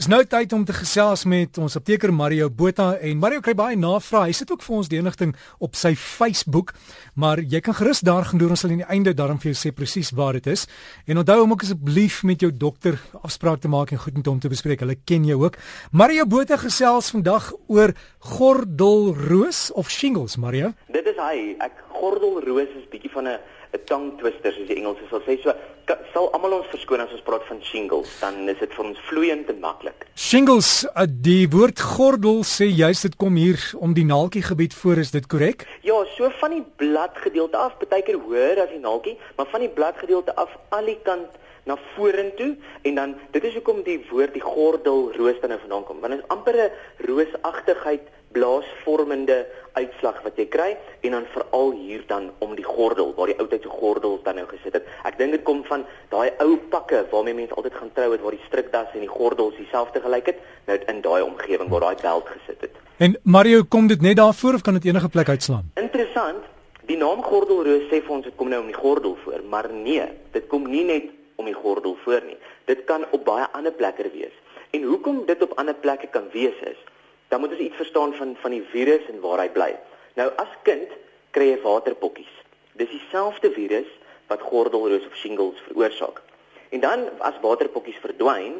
Is nou tyd om te gesels met ons apteker Mario Botha en Mario kry baie navrae. Hy sit ook vir ons die inligting op sy Facebook, maar jy kan gerus daar gaan doen. Ons sal aan die einde daarom vir jou sê presies waar dit is. En onthou om ook asseblief met jou dokter afspraak te maak en goed met hom te bespreek. Hulle ken jou ook. Mario Botha gesels vandag oor gordelroos of shingles, Mario. Dit is hy. Ek gordelroos is bietjie van 'n 'n tongue twister soos die Engelse sal sê. So sal almal ons verskoon as ons praat van shingles, dan is dit vir ons vloeiend en maklik. Shingles, uh, die woord gordel sê juist dit kom hier om die naaltjie gebied voor, is dit korrek? Ja, so van die bladgedeelte af, baie keer hoër as die naaltjie, maar van die bladgedeelte af al die kant na vorentoe en dan dit is hoekom die woord die gordel roos dan nou vandaan kom want dit is amper 'n roosagtigheid blaasvormende uitslag wat jy kry en dan veral hier dan om die gordel waar die ou tyd se gordels dan nou gesit het. Ek dink dit kom van daai ou pakke waarmee mense altyd gaan trou het waar die strikdas en die gordels dieselfde gelyk het, nou in daai omgewing waar daai beld gesit het. En Mario, kom dit net daarvoor of kan dit enige plek uitslaan? Interessant. Die naam gordelroos sê vir ons dit kom nou om die gordel voor, maar nee, dit kom nie net om die gordel voor nie. Dit kan op baie ander plekke wees. En hoekom dit op ander plekke kan wees is, dan moet ons iets verstaan van van die virus en waar hy bly. Nou as kind kry jy waterpokkies. Dis dieselfde virus wat gordelroos of shingles veroorsaak. En dan as waterpokkies verdwyn,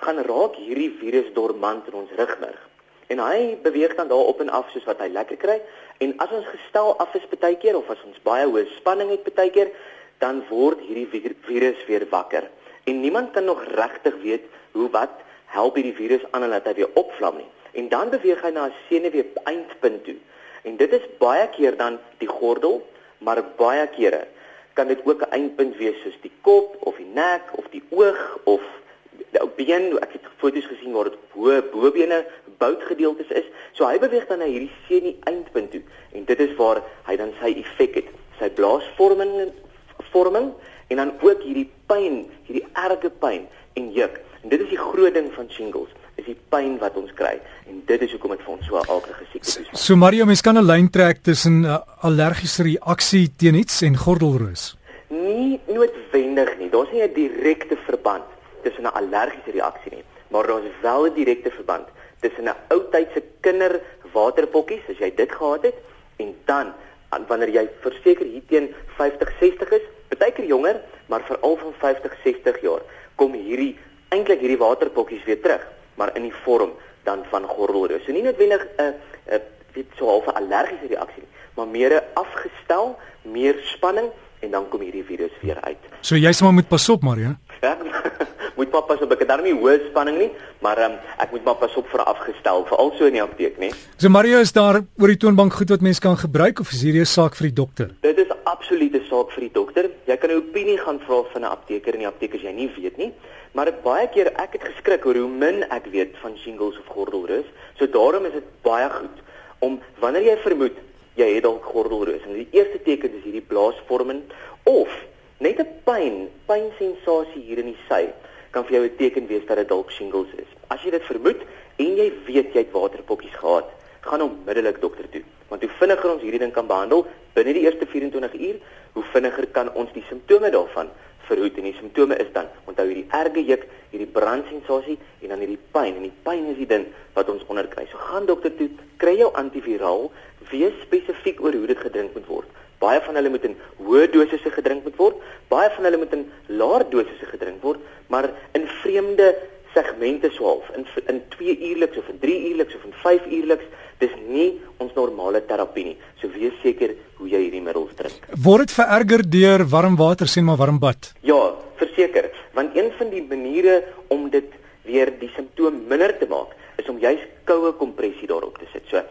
gaan raak hierdie virus dormant in ons rugmerg. En hy beweeg dan daar op en af soos wat hy lekker kry. En as ons gestel af is baie keer of as ons baie hoë spanning het baie keer, dan word hierdie virus weer wakker. En niemand kan nog regtig weet hoe wat help hierdie virus aan en laat hy weer opvlam nie. En dan beweeg hy na 'n senuwee eindpunt toe. En dit is baie keer dan die gordel, maar baie kere kan dit ook 'n eindpunt wees soos die kop of die nek of die oog of die been. Ek het foto's gesien waar dit bo bobene boutgedeeltes is. So hy beweeg dan na hierdie senuwee eindpunt toe en dit is waar hy dan sy effek het. Sy blaasvorming vorming en dan ook hierdie pyn, hierdie erge pyn en juk. En dit is die groot ding van shingles, is die pyn wat ons kry en dit is hoekom dit vir ons so 'n alge siekte is. So Mario, mens kan 'n lyn trek tussen 'n uh, allergiese reaksie teen iets en gordelroos. Nie noodwendig nie. Daar's nie 'n direkte verband tussen 'n allergiese reaksie nie, maar daar's wel 'n direkte verband tussen 'n ou tydse kinderwaterpokkies as jy dit gehad het en dan wanneer jy verseker hier teen 50, 60 is, baie keer jonger, maar veral van 50, 60 jaar, kom hierdie eintlik hierdie waterpokkies weer terug, maar in die vorm dan van gordelroos. So nie noodwendig 'n uh, 'n uh, weet so half 'n allergiese reaksie nie, maar meer 'n afgestel, meer spanning en dan kom hierdie virus weer uit. So jy sê maar moet pas op, Mario. Maar pas op ek het daarmee hoë spanning nie, maar um, ek moet maar pas op vir afgestel, veral so in die apteek, nê. So Mario, is daar oor die toonbank goed wat mense kan gebruik of is hierdie 'n saak vir die dokter? Dit is absoluut 'n saak vir die dokter. Jy kan 'n opinie gaan vra van 'n apteker en die apteker jy nie weet nie, maar baie keer ek het geskrik oor hoe min ek weet van shingles of gordelroos. So daarom is dit baie goed om wanneer jy vermoed jy het dalk gordelroos en die eerste teken is hierdie blaasvorming of net 'n pyn, pynsensasie hier in die sy kan vir jou 'n teken wees dat dit dalk shingles is. As jy dit vermoed en jy weet jy het waterpokkies gehad, gaan onmiddellik dokter toe. Want hoe vinniger ons hierdie ding kan behandel binne die eerste 24 uur, hoe vinniger kan ons die simptome daarvan verhoed. En die simptome is dan onthou hierdie erge juk, hierdie brandsensasie en dan hierdie pyn. En die pyn is die ding wat ons onderkry. So gaan dokter toe, kry jou antiviraal, wees spesifiek oor hoe dit gedrink moet word. Baie van hulle moet in hoë dosisse gedrink moet word, baie van hulle moet in laer dosisse gedrink word, maar in vreemde segmente swaalf in in 2 uurliks of in 3 uurliks of in 5 uurliks dis nie ons normale terapie nie. So wees seker hoe jy hierdie middels drink. Word dit vererger deur warm water sien maar warm bad? Ja verseker. Want een van die maniere om dit weer die simptoom minder te maak is om juis koue kompressie daarop te sit. So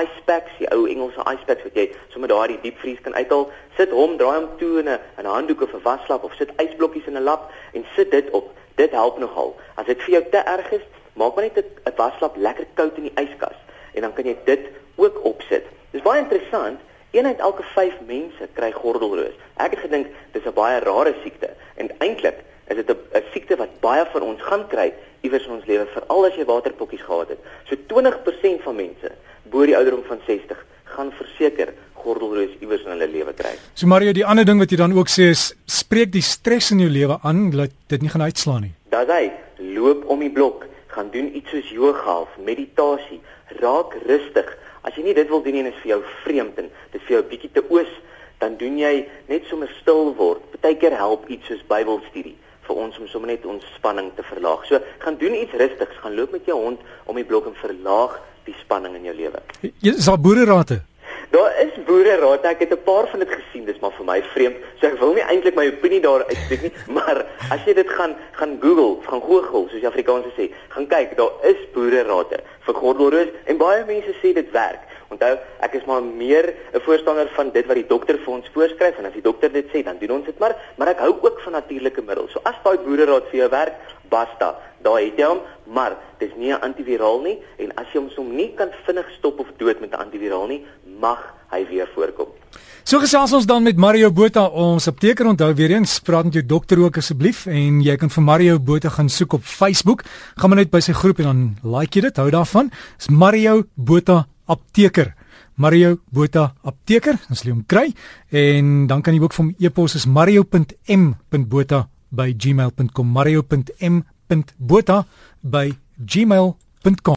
ice packs, die ou Engelse ice packs wat jy sommer daar die diepvries kan uithaal, sit hom, draai hom toe in 'n 'n handdoek of 'n waslap of sit ysblokkies in 'n lap en sit dit op. Dit help nogal. As dit vir jou te erg is, maak maar net 'n waslap lekker koud in die yskas en dan kan jy dit ook opsit. Dis baie interessant. Een uit elke 5 mense kry gordelroos. Ek het gedink dis 'n baie rare siekte en eintlik is dit 'n siekte wat baie van ons gaan kry iewers in ons lewe, veral as jy waterpokkies gehad het. So 20% van mense bo die ouderdom van 60 gaan verseker gordelroos iewers in hulle lewe kry. So Mario, die ander ding wat jy dan ook sê is spreek die stres in jou lewe aan dat dit nie gaan uitslaan nie. Dis hy, loop om die blok, gaan doen iets soos yoga of meditasie, raak rustig. As jy nie dit wil doen nie en is vir jou vreemd en dit vir jou bietjie te oos, dan doen jy net sommer stil word. Partykeer help iets soos Bybelstudie vir ons om sommer net ons spanning te verlaag. So gaan doen iets rustigs, gaan loop met jou hond om die blok en verlaag die spanning in jou lewe. Is daar boererate? Daar is boererate. Ek het 'n paar van dit gesien. Dis maar vir my vreemd. So ek wil nie eintlik my opinie daar uitspreek nie, maar as jy dit gaan gaan Google, gaan Google, soos die Afrikaners sê, gaan kyk, daar is boererate vir gordelroos en baie mense sê dit werk. Onthou, ek is maar meer 'n voorstander van dit wat die dokter vir ons voorskryf en as die dokter dit sê, dan doen ons dit maar, maar ek hou ook van natuurlike middels. So as daai boereraad vir jou werk, basta. Daar het jy hom, maar dis nie 'n antiviraal nie en as jy hom som nie kan vinnig stop of dood met 'n antiviraal nie, mag hy weer voorkom. So gesels ons dan met Mario Botha, ons apteker onthou weer eens, praat met jou dokter ook asseblief en jy kan vir Mario Botha gaan soek op Facebook. Gaan maar net by sy groep en dan like jy dit, hou daarvan. Dis Mario Botha apteker. Mario Botha apteker, ons lê hom kry en dan kan jy ook vir hom e-pos is mario.m.botha@gmail.com mario.m.botha@gmail.com